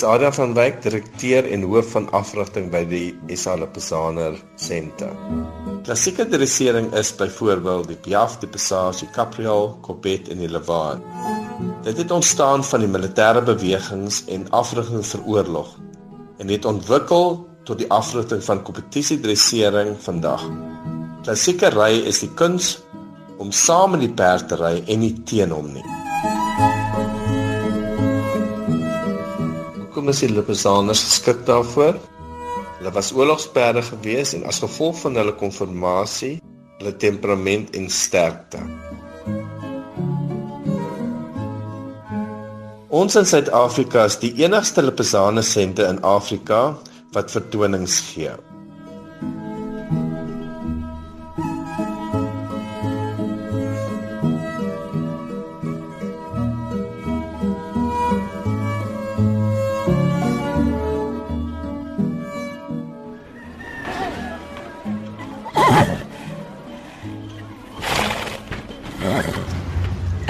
Ek is Adrian van Wyk, direkteur en hoof van afrigting by die SA Lipizzaner Senter. Klassieke dressering is byvoorbeeld die Piaf, die Passage, die Capriole, Coppet en die Levant. Dit het ontstaan van die militêre bewegings en afrigting vir oorlog en het ontwikkel tot die afrigting van kompetisie dressering vandag. Klassieke ry is die kuns om saam met die perd te ry en nie teen hom nie. Hoekom is die Lipizaners geskik daarvoor? Hulle was oorlogsperde gewees en as gevolg van hulle konformasie, hulle temperament en sterkte. Ons in Suid-Afrika is die enigste Lipizzaner sente in Afrika wat vertonings gee.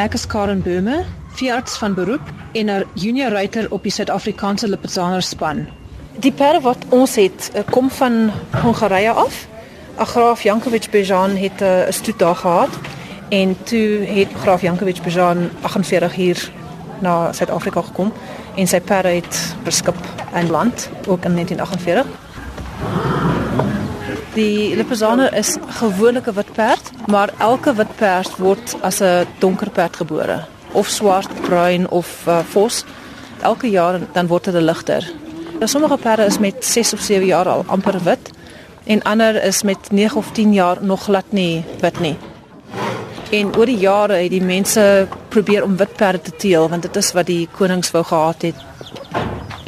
Ek is Karen Böhme, veearts van beroep en 'n junior ruiter op die Suid-Afrikaanse Lipizzaner span. Die perde wat ons het, eh, kom van Hongarye af. Graaf Jankovic Bejan het eh, 'n stoet daar gehad en toe het Graaf Jankovic Bejan 48 hier na Suid-Afrika gekom en sy perde het beskip in land ook in 1948. Die Lipizzaner is gewoonlik 'n wit perd, maar elke wit perd word as 'n donker perd gebore, of swart, bruin of uh, vos. Elke jaar dan word hulle ligter. Nou, sommige perde is met 6 of 7 jaar al amper wit en ander is met 9 of 10 jaar nog glad nie wit nie. En oor die jare het die mense probeer om wit perde te teel want dit is wat die konings wou gehad het.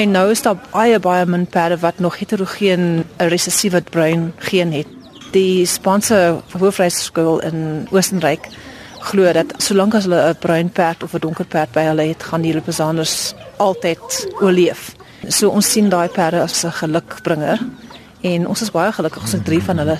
En nou is daar baie baie min perde wat nog heterogeen 'n resessiewe bruin geen het. Die Spaanse hoofreisskool in Oostenryk glo dat solank as hulle 'n bruin perd of 'n donker perd by hulle het, gaan die Lipizaners altyd oorleef. So ons sien daai perde as 'n gelukbringer en ons is baie gelukkig ons het drie van hulle.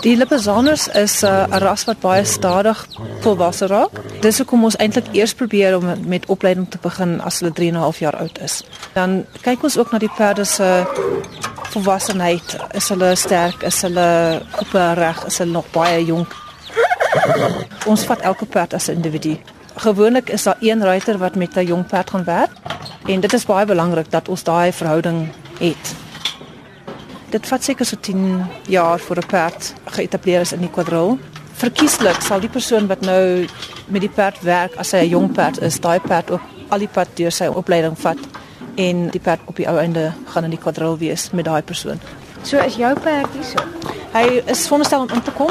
Die Lipizaners is 'n uh, ras wat baie stadig volwasse raak. Dis hoekom ons eintlik eers probeer om met opleiding te begin as hulle 3 en 'n half jaar oud is. Dan kyk ons ook na die perde se volwassenheid. Is hulle sterk? Is hulle koppe reg? Is hulle nog baie jonk? Ons vat elke perd as 'n individu. Gewoonlik is daar een ruiter wat met 'n jong perd gaan werk en dit is baie belangrik dat ons daai verhouding het. Dit vat seker so 10 jaar voor 'n perd geëtableer is in die kwadrol. Verkieslik sal die persoon wat nou met die perd werk as hy 'n jong perd is, daai perd ook al die pad deur sy opleiding vat en die perd op die ou einde gaan in die kwadrol wees met daai persoon. So is jou perd hierso. Hy is veronderstel om in te kom.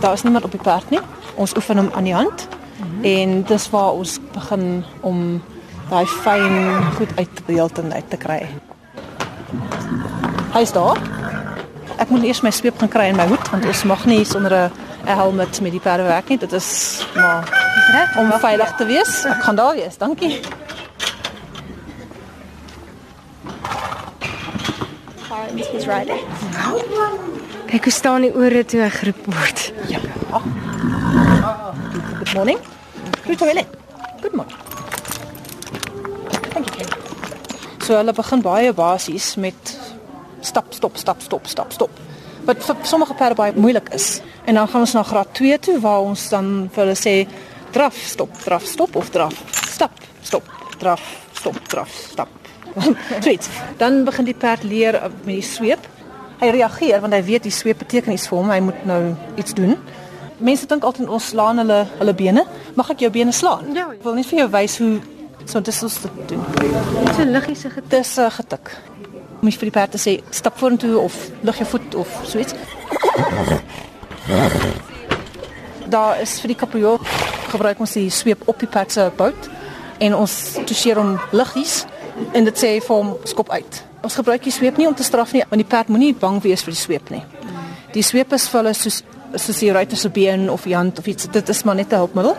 Daar is niemand op die perd nie. Ons oefen hom aan die hand. Mm -hmm. En dis waar ons begin om daai fyn goed uit te beeld en uit te kry. Hy's daar. Ek moet eers my sweep gaan kry en my hoed want ons mag nie sonder 'n helm met die perde werk nie. Dit is maar reg om veilig te wees. Ek gaan daar wees. Dankie. He's right there. Kyk hoe staan die ore toe hy geroep word. Ja. Good morning. Good toilet. Good morning. Thank you. So hulle begin baie basies met stap stop stap stop stap stop. Wat vir sommige perde baie moeilik is. En dan gaan ons na graad 2 toe waar ons dan vir hulle sê draf stop draf stop of draf stap stop draf stop draf stap. Tweet. Dan begin die perd leer met die sweep. Hy reageer want hy weet die sweep beteken iets vir hom. Hy moet nou iets doen. Mense dink altyd ons slaan hulle hulle bene. Mag ek jou bene slaan? Ja. Ek wil net vir jou wys hoe so dit is te doen. Dit is 'n liggiese getik. Dis 'n uh, getik. Jy vir die perd te sê stap vorentoe of lig jou voet of so iets. Daar is vir die kapriol gebruik ons die sweep op die perd se poot en ons toucheer hom liggies en dit sê vir hom skop uit. Ons gebruik die sweep nie om te straf nie, want die perd moenie bang wees vir die sweep nie. Die sweep is vir hulle soos soos die ruiter se been of die hand of iets. Dit is maar net 'n hulpmiddel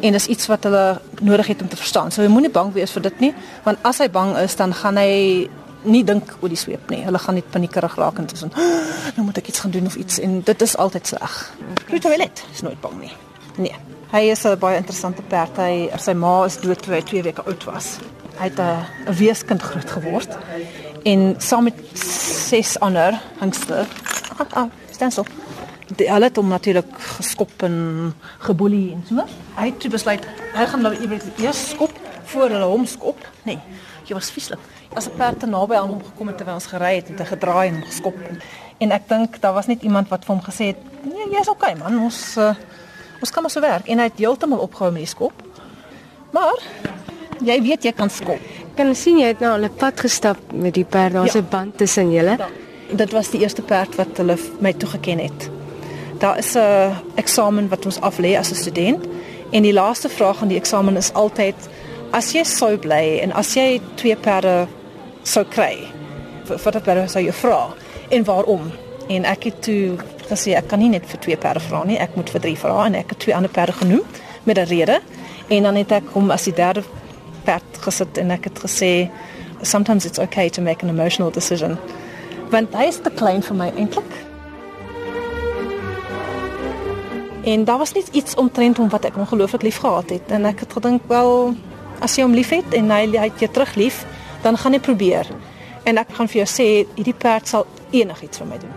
en dis iets wat hulle nodig het om te verstaan. So jy moenie bang wees vir dit nie, want as hy bang is, dan gaan hy nie dink oor die sweep nie. Hulle gaan net paniekerig raak en tussen, nou moet ek iets gaan doen of iets en dit is altyd sleg. Okay. Toilet is nooit bang nie. Nee. Hy is 'n baie interessante perd. Hy sy ma is dood toe hy 2 weke oud was. Hy het 'n weeskind groot geword en saam met ses ander hingste. Ah, ah, so. Die hulle het hom natuurlik geskop en geboelie en so. Hy het toe besluit hy gaan nou eers skop voor hulle hom skop. Nee, jy was vieslik. As 'n perd te naby aan hom gekom het terwyl ons gery het en te gedraai en geskop. En ek dink daar was net iemand wat vir hom gesê het, "Nee, jy's okay man, ons uh, ons kan maar so werk." En hy het heeltemal opgehou met die skop. Maar jy weet jy kan skop. Kan sien jy het nou al 'n pad gestap met die perd. Daar's 'n ja. band tussen julle. Dit was die eerste perd wat hulle my toegeken het. Daar is 'n eksamen wat ons aflê as 'n student en die laaste vraag aan die eksamen is altyd as jy sou bly en as jy twee perde sou kry, vir wat perde sou jy vra en waarom? En ek het toe gesê ek kan nie net vir twee perde vra nie, ek moet vir drie vra en ek het twee ander perde genoem met 'n rede. En dan het ek hom as die derde perd gesit en ek het gesê sometimes it's okay to make an emotional decision. Want hy is te klein vir my eintlik. En daar was net iets omtrent hom wat ek ongelooflik lief gehad het en ek het gedink wel as jy hom liefhet en hy hy het jou terug lief, dan gaan hy probeer. En ek gaan vir jou sê hierdie perd sal enigiets vir my doen.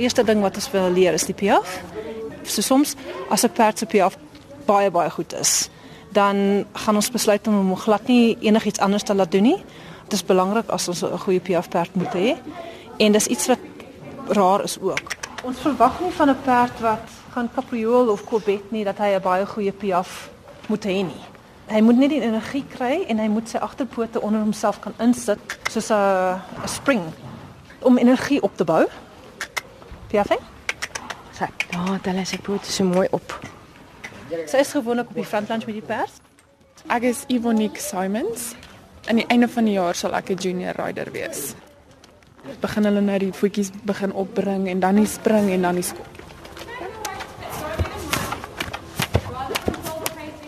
eerste ding wat ons wil leer is die piaf. So soms as 'n perd se piaf baie baie goed is, dan gaan ons besluit om hom glad nie enigiets anders te laat doen nie. Dit is belangrik as ons 'n goeie piaf perd moet hê. En dis iets wat raar is ook. Ons verwag nie van 'n perd wat gaan kapriool of kobet nie dat hy 'n baie goeie piaf moet hê nie. Hy moet net die energie kry en hy moet sy agterpote onder homself kan insit soos 'n spring om energie op te bou Perfek. Sy, daar het hulle sy pote so mooi op. Sy is gewoonlik op die frontlange met die pers. Ek is Ivonique Simons. Aan die einde van die jaar sal ek 'n junior rider wees. Begin hulle nou die voetjies begin opbring en dan die spring en dan die skop.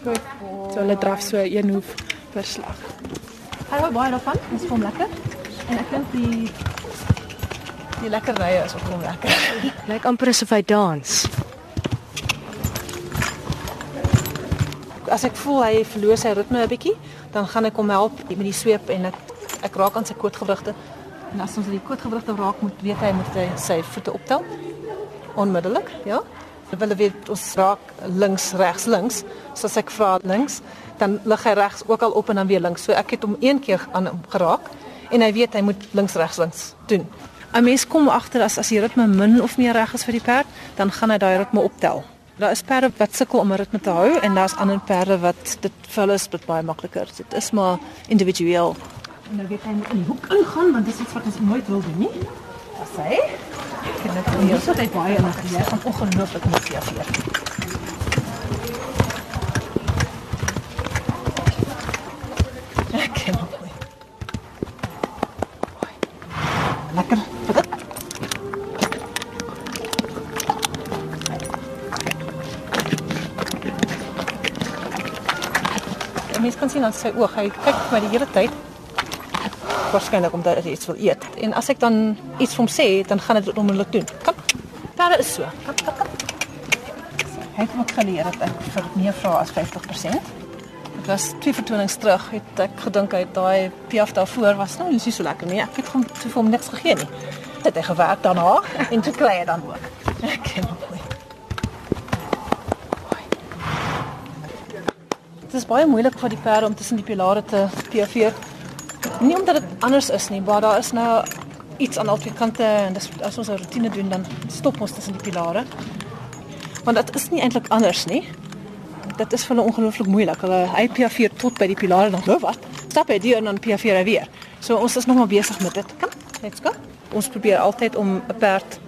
So hulle draf so een hoef per slag. Hou baie daarvan. Dit is hom lekker. En ek dink die Die lekker rye is ook nog lekker. Lyk amper asof hy dans. As ek voel hy verloor sy ritme 'n bietjie, dan gaan ek hom help met die sweep en ek ek raak aan sy kootgewrigte. En as ons die kootgewrigte raak, moet weet hy moet hy sy voete optel onmiddellik, ja. Dan wil hy ons raak links, regs, links. So as ek vra links, dan lig hy regs ook al op en dan weer links. So ek het hom een keer aan hom geraak en hy weet hy moet links, regs, links doen. 'n mens kom agter as as die ritme min of meer reg is vir die perd, dan gaan hy daai ritme optel. Daar is perde wat sukkel om 'n ritme te hou en daar's ander perde wat dit vir hulle is baie makliker. Dit is maar individueel. En nou weet hy in die hoek ingaan want dit is iets wat ons nooit wil doen nie. Wat sê? Ek het net hier so baie energie. Hy gaan ongelooflik mooi vir. Ek ken hom. Lekker. Kan sien aan sy oog, hy kyk vir my die hele tyd. Waarskynlik omdat hy iets wil eet. En as ek dan iets vir hom sê, dan gaan hy dit onmiddellik doen. Kom. Daar is so. Kom, kom, kom. Hy het ook geleer dat ek vir meer vra as 50%. Dit was twee vertonings terug het ek gedink hy daai piaf daarvoor was nou nie so lekker nie. Ek het hom te vir hom niks gegee nie. Het hy gewerk daarna en te kry dan ook. Ek ken hom. Dit is baie moeilik vir die perde om tussen die pilare te PV. Nie omdat dit anders is nie, maar daar is nou iets aan albei kante en dis as ons 'n rotine doen dan stop ons tussen die pilare. Want dit is nie eintlik anders nie. Dit is vir hulle ongelooflik moeilik. Hulle hy PV tot by die pilare dan wat. Stap hy die en dan PV weer. So ons is nog maar besig met dit. Kom, let's go. Ons probeer altyd om 'n perd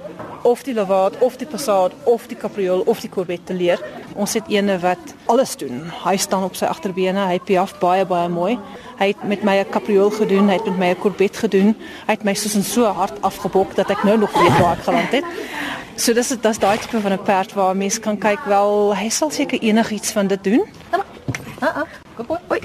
of die lavaat of die passat of die capriool of die corvette te leer. Ons het ene wat alles doen. Hy staan op sy agterbene, hy piaf baie baie mooi. Hy het met my 'n capriool gedoen, hy het met my 'n corvette gedoen. Hy het my soos in so hard afgebok dat ek nou nog weet waar ek geland het. So dis dis daai tipe van 'n perd waar mense kan kyk wel hy sal seker enigiets van dit doen. Ah ah, kom op.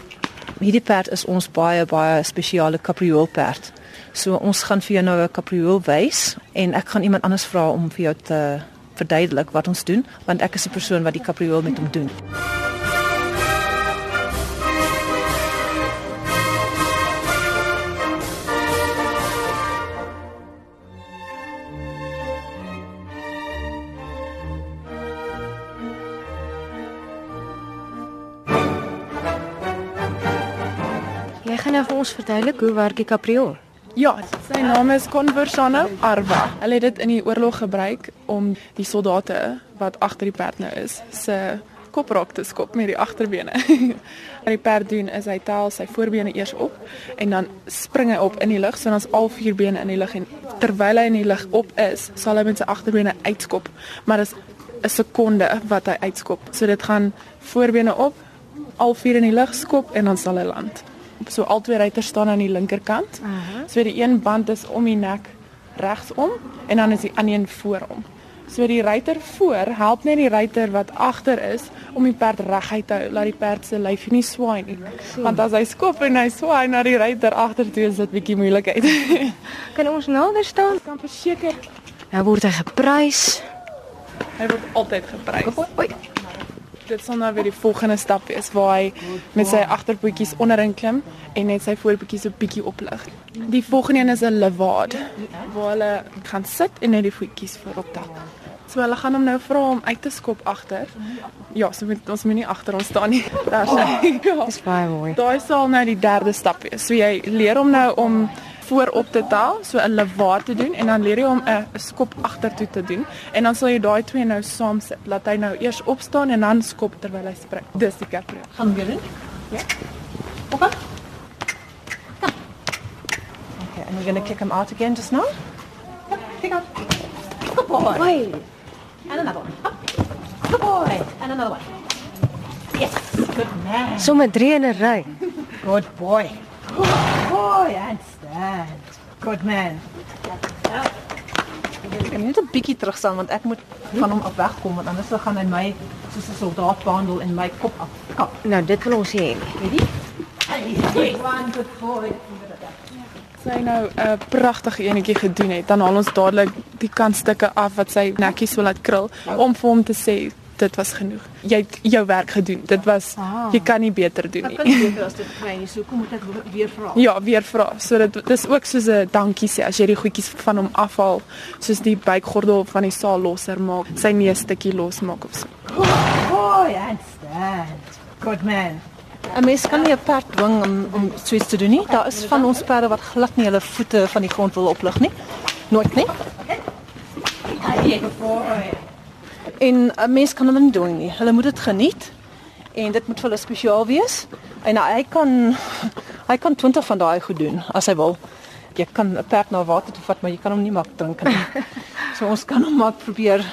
Hierdie perd is ons baie baie spesiale kapriool perd. So ons gaan vir jou nou 'n kapriool wys en ek gaan iemand anders vra om vir jou te verduidelik wat ons doen want ek is die persoon wat die kapriool met hom doen. Jy gaan nou vir ons verduidelik hoe werk die kapriool? Ja, sy naam is Conversano Arva. Hulle het dit in die oorlog gebruik om die soldate wat agter die perd nou is, se kop raak te skop met die agterbene. Wat die perd doen is hy tel sy voorbene eers op en dan spring hy op in die lug, so dan's al vier bene in die lug en terwyl hy in die lug op is, sal hy met sy agterbene uitskop, maar dis 'n sekonde wat hy uitskop. So dit gaan voorbene op, al vier in die lug skop en dan sal hy land. So al twee ruiters staan aan die linkerkant. Uh -huh. So die een band is om die nek regsom en dan is die ander een voorom. So die ruiter voor help net die ruiter wat agter is om die perd reguit te hou, laat die perd se lyfie nie swaai nie. Want as hy skop en hy swaai na die ruiter agter toe is dit bietjie moeilikheid. Kan ons nader staan? kan verseker Nou word hy geprys. hy word altyd geprys. Oei. Dit sal nou weer die volgende stap wees waar hy met sy agterpootjies onderin klim en net sy voorpootjies 'n bietjie oplig. Die volgende een is 'n levade waar hulle gaan sit en net die voetjies voorop tel. So hulle gaan hom nou vra om uit te skop agter. Ja, so met ons moenie agter ons staan nie. Daar sy. Ja. Dis baie mooi. Daai sal nou die derde stap wees. So jy leer hom nou om voorop te tel, so 'n lewaar te doen en dan leer jy hom 'n skop agtertoe te doen en dan sal jy daai twee nou saam sit. Laat hy nou eers opstaan en dan skop terwyl hy spring. Dis die caprio. Gaan weer doen? Ja. Okay. Okay, and we're going to kick him out again just now. Kick out. Good boy. Oei. And another one. Up. Good boy. And another one. Yes. Good man. Somme drie in 'n ry. Good boy. Boy. And stand. Good man. Ek kan net 'n bietjie terug staan want ek moet van hom af wegkom want anders gaan hy my soos 'n soldaat behandel en my kop afkap. Nou dit wil ons hê. Weet jy? Hey, one good boy. sy nou 'n pragtige enetjie gedoen het, dan haal ons dadelik die kantstukke af wat sy netjies wil laat krul om vir hom te sê dit was genoeg. Jy het jou werk gedoen. Dit was Ah. jy kan nie beter doen Ek nie. kan nie beter as dit kry nie. So kom moet ek weer vra. Ja, weer vra. So dit dis ook soos 'n dankie sê as jy die goedjies van hom afhaal, soos die buikgordel van die saal losser maak, sy neusstukkie losmaak of so. Boy, and stand. Good man. 'n Mens kan nie 'n perd dwing om om so iets te doen nie. Daar is van ons perde wat glad nie hulle voete van die grond wil oplig nie. Nooit nie. Hey, boy. En 'n mens kan hulle nie doen nie. Hulle moet dit geniet. En dit moet vir hulle spesiaal wees. En hy kan hy kan 20 van daai goed doen as hy wil. Jy kan 'n perd na water toe vat, maar jy kan hom nie maak drink nie. so ons kan hom maar probeer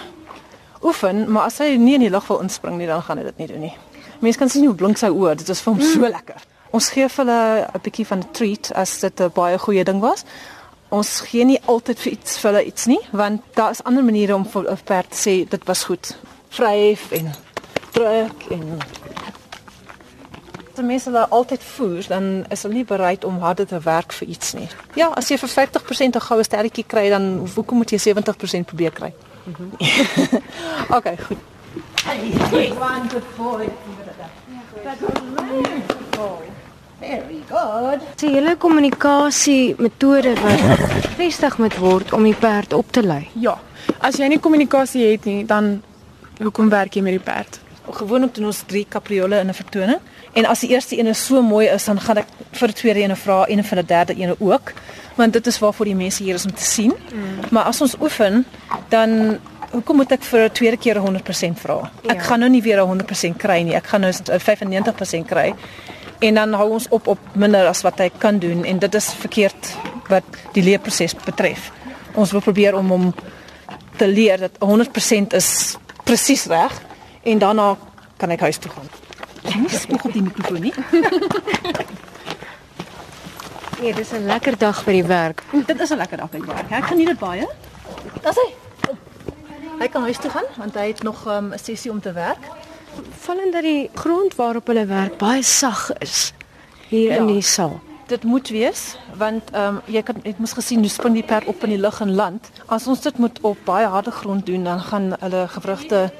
oefen, maar as hy nie in die lug wil inspring nie, dan gaan hy dit nie doen nie. Mense kan sien hoe blink sy oë, dit is vir hom so lekker. Ons gee vir hulle 'n bietjie van 'n treat as dit 'n baie goeie ding was. Ons gee nie altyd vir iets vir hulle iets nie, want daar is ander maniere om vir 'n perd te sê dit was goed. Vryf en druk en As mense hulle altyd voer, dan is hulle nie bereid om harder te werk vir iets nie. Ja, as jy vir 50% 'n goue sterretjie kry, dan hoekom moet jy 70% probeer kry? okay, goed. Hey, one good boy. Very good. 'n hele kommunikasie metode wat bevestig moet word om die perd op te lei. Ja. As jy nie kommunikasie het nie, dan hoekom werk jy met die perd? Gewoonlik doen ons 3 kapriole in 'n vertoning. En as die eerste een so mooi is, dan gaan ek vir die tweede een vra en vir die derde een ook, want dit is waarvoor die mense hier is om te sien. Mm. Maar as ons oefen, dan hoekom moet ek vir 'n tweede keer 100% vra? Ja. Ek gaan nou nie weer 100% kry nie. Ek gaan nou 'n 95% kry. En dan hou ons op op minder as wat hy kan doen en dit is verkeerd wat die leerproses betref. Ons wil probeer om hom te leer dat 100% is presies reg en daarna kan ek huis toe gaan. Nie spoeg op die mikrofoon nie. Nee, dis 'n lekker dag by die werk. Dit is 'n lekker dag by die werk. Ek geniet dit baie. Daar's hy. Hy kan huis toe gaan want hy het nog ehm, 'n um, sessie om te werk. Vallend dat die grond waarop hulle werk baie sag is hier ja. in die saal. Dit moet wees want ehm um, jy kan het mos gesien hoe spring die perd op in die lug en land. As ons dit moet op baie harde grond doen dan gaan hulle gewrigte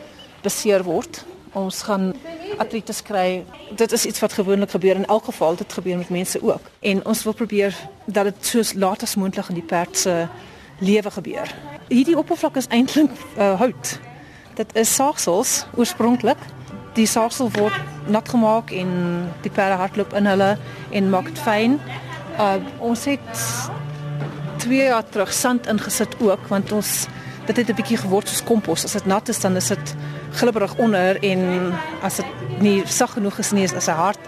beseer word. Ons gaan artritis kry. Dit is iets wat gewoonlik gebeur in elk geval, dit gebeur met mense ook. En ons wil probeer dat dit so laat as moontlik in die perd se lewe gebeur. Hierdie oppervlak is eintlik uh, hout. Dit is saagsels oorspronklik. Die saagsel word nat gemaak en die perde hardloop in hulle en maak dit fyn. Uh, ons het 2 jaar terug sand ingesit ook want ons dit het 'n bietjie geword soos kompos. As dit nat is dan is dit glibberig onder en as dit nie sag genoeg is nie is dit hard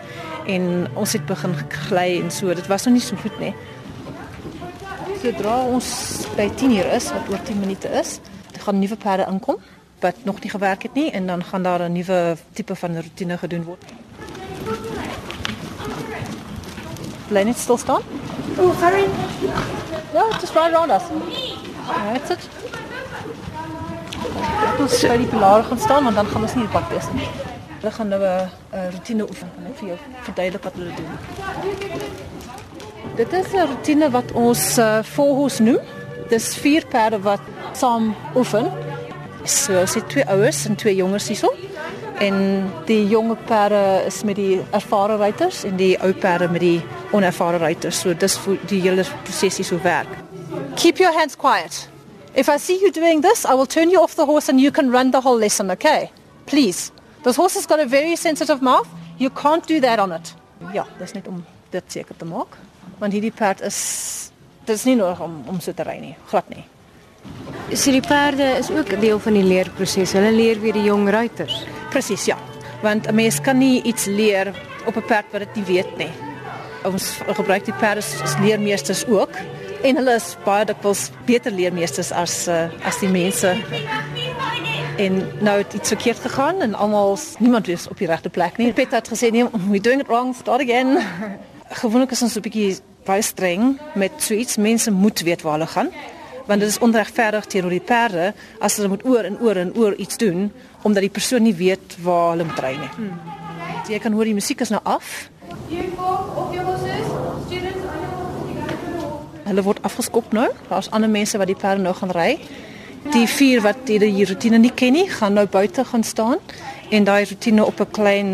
en ons het begin gly en so. Dit was nog nie so goed nie. Sodra ons by 10 uur is, wat oor 10 minute is, gaan nuwe perde inkom wat nog nie gewerk het nie en dan gaan daar 'n nuwe tipe van rotine gedoen word. Bly net stil staan. Oh, hurry. Ja, just right around us. That's it. Ons by die pilare gaan staan want dan gaan ons nie die pad wees nie. Hulle gaan nou 'n rotine oefen en vir jou verduidelik wat hulle doen. Dit is 'n rotine wat ons uh, volhos noem. Dis vier perde wat saam oefen. So ons het twee ouers en twee jonges hierso. En die jonge perde is met die ervare ruiters en die ou perde met die onervare ruiters. So dis vir die hele prosesie so werk. Keep your hands quiet. If I see you doing this, I will turn you off the horse and you can run the whole lesson, okay? Please. This horse has got a very sensitive mouth. You can't do that on it. Ja, dis net om dit seker te maak. Want hierdie perd is dit is nie nodig om om so te ry nie, glad nie. So die perde is ook deel van die leerproses. Hulle leer weer die jong ruiters. Presies, ja. Want 'n mens kan nie iets leer op 'n perd wat dit nie weet nie. Ons gebruik die perde as leermeesters ook en hulle is baie dikwels beter leermeesters as uh, as die mense. En nou het iets verkeerd gegaan en almal niemand weet op die regte plek nie. Pet het gesê nee, we doing it wrong, start again. Gewoonlik is ons 'n bietjie baie streng met so iets. Mense moet weet waar hulle gaan want dit is onregverdig teenoor die perde as hulle moet oor en oor en oor iets doen omdat die persoon nie weet waar hulle moet ry nie. Hmm. Jy kan hoor die musiek is nou af. Hulle word afgeskop nou. Daar's ander mense wat die perde nou gaan ry. Die vier wat die, die routine nie ken nie, gaan nou buite gaan staan en daai routine op 'n klein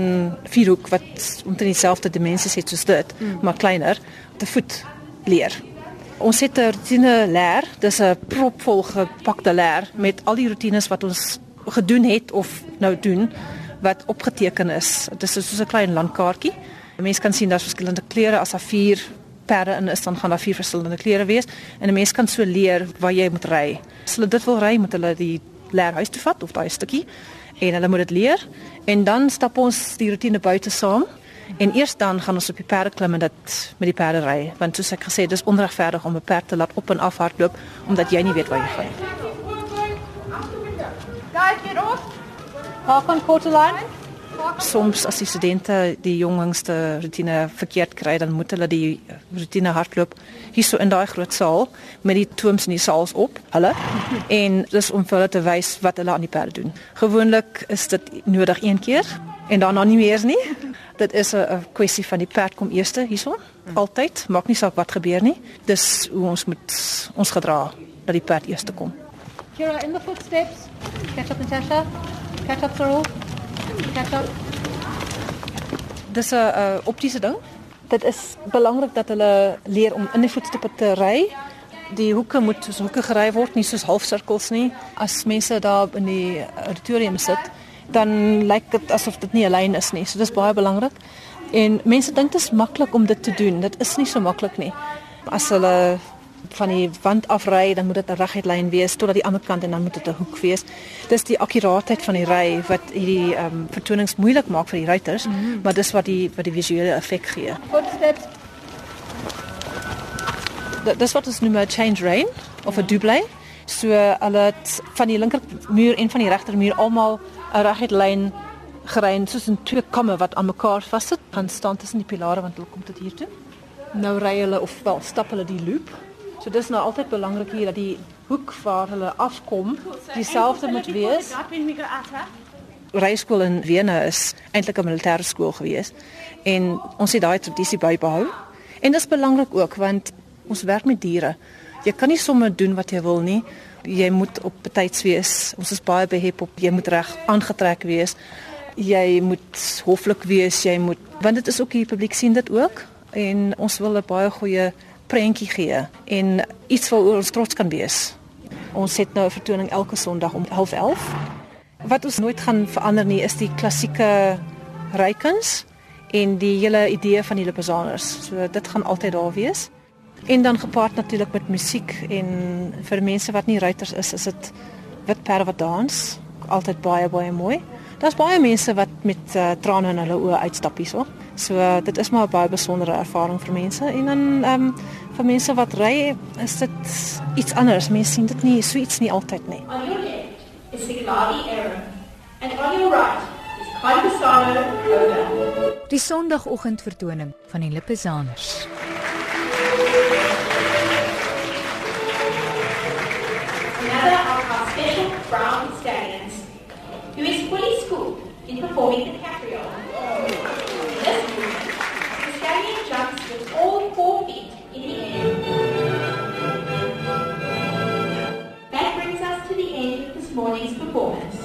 vierhoek wat omtrent dieselfde dimensies het soos dit, mm. maar kleiner, te voet leer. Ons het 'n routine leer, dis 'n propvol gepakte leer met al die routines wat ons gedoen het of nou doen wat opgeteken is. Dit is soos 'n klein landkaartjie. Mense kan sien daar's verskillende kleure as daar vier perde in is dan gaan daar vier verskillende kleure wees en 'n mens kan so leer waar jy moet ry. As hulle dit wil ry, moet hulle die leerhuis toe vat of daai stukkie en hulle moet dit leer en dan stap ons die rotine buite saam en eers dan gaan ons op die perde klim en dit met die perde ry want soos ek gesê dis onregverdig om 'n perd te laat op en af hardloop omdat jy nie weet waar jy gaan nie. Guys, get off. Park on quarter line soms as die studente die jongste rotine verkeerd kry dan moet hulle die rotine hardloop hierso in daai groot saal met die toems in die saals op hulle. En dis om vir hulle te wys wat hulle aan die perde doen. Gewoonlik is dit nodig een keer en daarna nie meer nie dit is 'n kwessie van die perd kom eerste hierso. Altyd maak nie saak wat gebeur nie. Dis hoe ons moet ons gedra dat die perd eerste kom. Kira in the footsteps. Catch up Natasha. Catch up Cyril. Dis 'n optiese ding. Dit is belangrik dat hulle leer om in die voetstappe te ry. Die hoeke moet soos hoeke gery word, nie soos halfsirkels nie. As mense daar in die auditorium sit, dan lyk dit asof dit nie 'n lyn is nie. So dis baie belangrik. En mense dink dit is maklik om dit te doen. Dit is nie so maklik nie. As hulle van die wand afry, dan moet dit 'n reguit lyn wees tot aan die ander kant en dan moet dit 'n hoek wees. Dis die akkuraatheid van die ry wat hierdie ehm um, vertonings moeilik maak vir die ruiters, mm -hmm. maar dis wat die wat die visuele effek gee. Footsteps. Dis wat ons noem 'n change rein of 'n ja. double. So hulle het van die linker muur en van die regter muur almal 'n reguit lyn gerein soos 'n twee kamme wat aan mekaar vassit, gaan staan tussen die pilare want hulle kom tot hier toe. Nou ry hulle of wel stap hulle die loop So dis nou altyd belangrik hier dat die hoek waar hulle afkom dieselfde moet wees. Reisskool in Wene is eintlik 'n militêre skool gewees en ons het daai tradisie bybehou. En dit is belangrik ook want ons werk met diere. Jy kan nie sommer doen wat jy wil nie. Jy moet op betyds wees. Ons is baie behep op jy moet reg aangetrek wees. Jy moet hoflik wees, jy moet want dit is ook die publiek sien dit ook en ons wil 'n baie goeie prentjie gee en iets waaroor ons trots kan wees. Ons het nou 'n vertoning elke Sondag om 11:30. Wat ons nooit gaan verander nie is die klassieke reikens en die hele idee van die Lipizaners. So dit gaan altyd daar wees. En dan gepaard natuurlik met musiek en vir mense wat nie ruiters is, is dit wit perde wat dans. Altyd baie baie mooi. Daar's baie mense wat met uh, trane in hulle oë uitstap hierso. So uh, dit is maar 'n baie besondere ervaring vir mense en dan ehm um, vir mense wat ry is dit iets anders. Mense sien dit nie so iets nie altyd nie. On your left is the Gladi Aaron and on your right is Kaibasano Oda. Die Sondagoggendvertoning van die Lippezaners. The capriole. This movement, the stallion jumps with all four feet in the air. That brings us to the end of this morning's performance.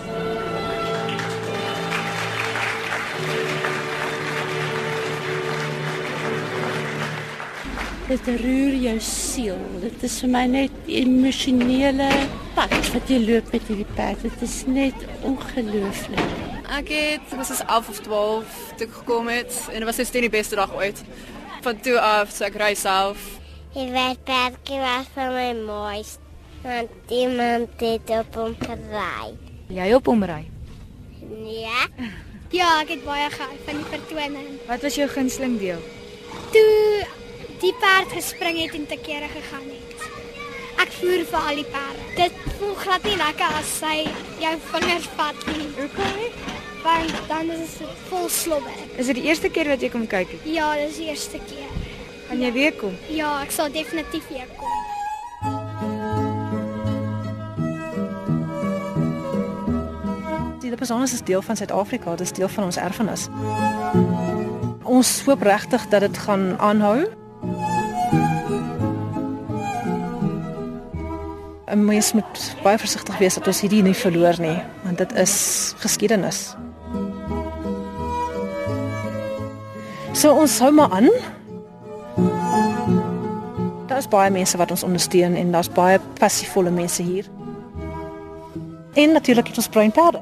Dit roer jou siel. Dit is vir my net emosionele pad wat jy loop met hierdie perd. Dit is net ongelooflik. Ek het was as 11 of 12 toe ek gekom het en dit was net die beste dag ooit. Van toe af so ek ry self. Die wetperdjie was vir my moois. Want iemand het op hom gery. Jy op hom ry. Ja. Ja, ek het baie gehou van die vertoning. Wat was jou gunsteling deel? Toe die perd gespring het en te kere gegaan het. Ek voer vir al die perde. Dit voel glad nie lekker as sy jou vingers vat nie. Hoekom nie? Want dan is dit vol slobber. Is dit die eerste keer wat jy kom kyk het? Ja, dis die eerste keer. Gaan jy weer kom? Ja, ek sal definitief weer kom. Die Lipizaners is deel van Suid-Afrika, dit is deel van ons erfenis. Ons hoop regtig dat dit gaan aanhou. 'n Mens moet baie versigtig wees dat ons hierdie nie verloor nie, want dit is geskiedenis. So ons hou maar aan. Daar's baie mense wat ons ondersteun en daar's baie passievolle mense hier. En natuurlik het ons bruin perde.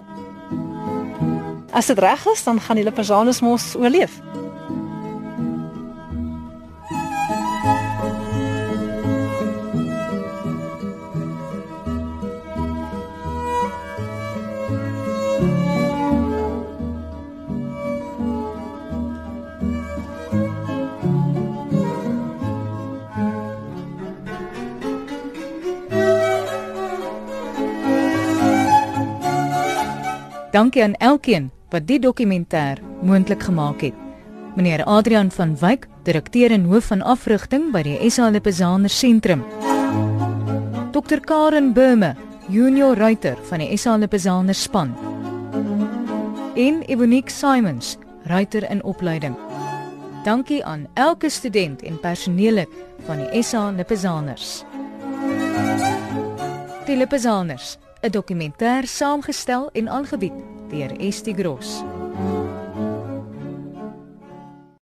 As dit reg is, dan gaan die Lipizaners mos oorleef. Dankie aan elkeen wat die dokumentêr moontlik gemaak het. Meneer Adrian van Wyk, direkteur en hoof van afrigting by die SA Lipizzaner Sentrum. Dr Karen Burme, junior ruiter van die SA Lipizzaner span. En Ebonique Simons, ruiter in opleiding. Dankie aan elke student en personeellid van die SA Lipizzaners. Die Lipizzaners 'n dokumentêr saamgestel en aangebied deur Estie Gross.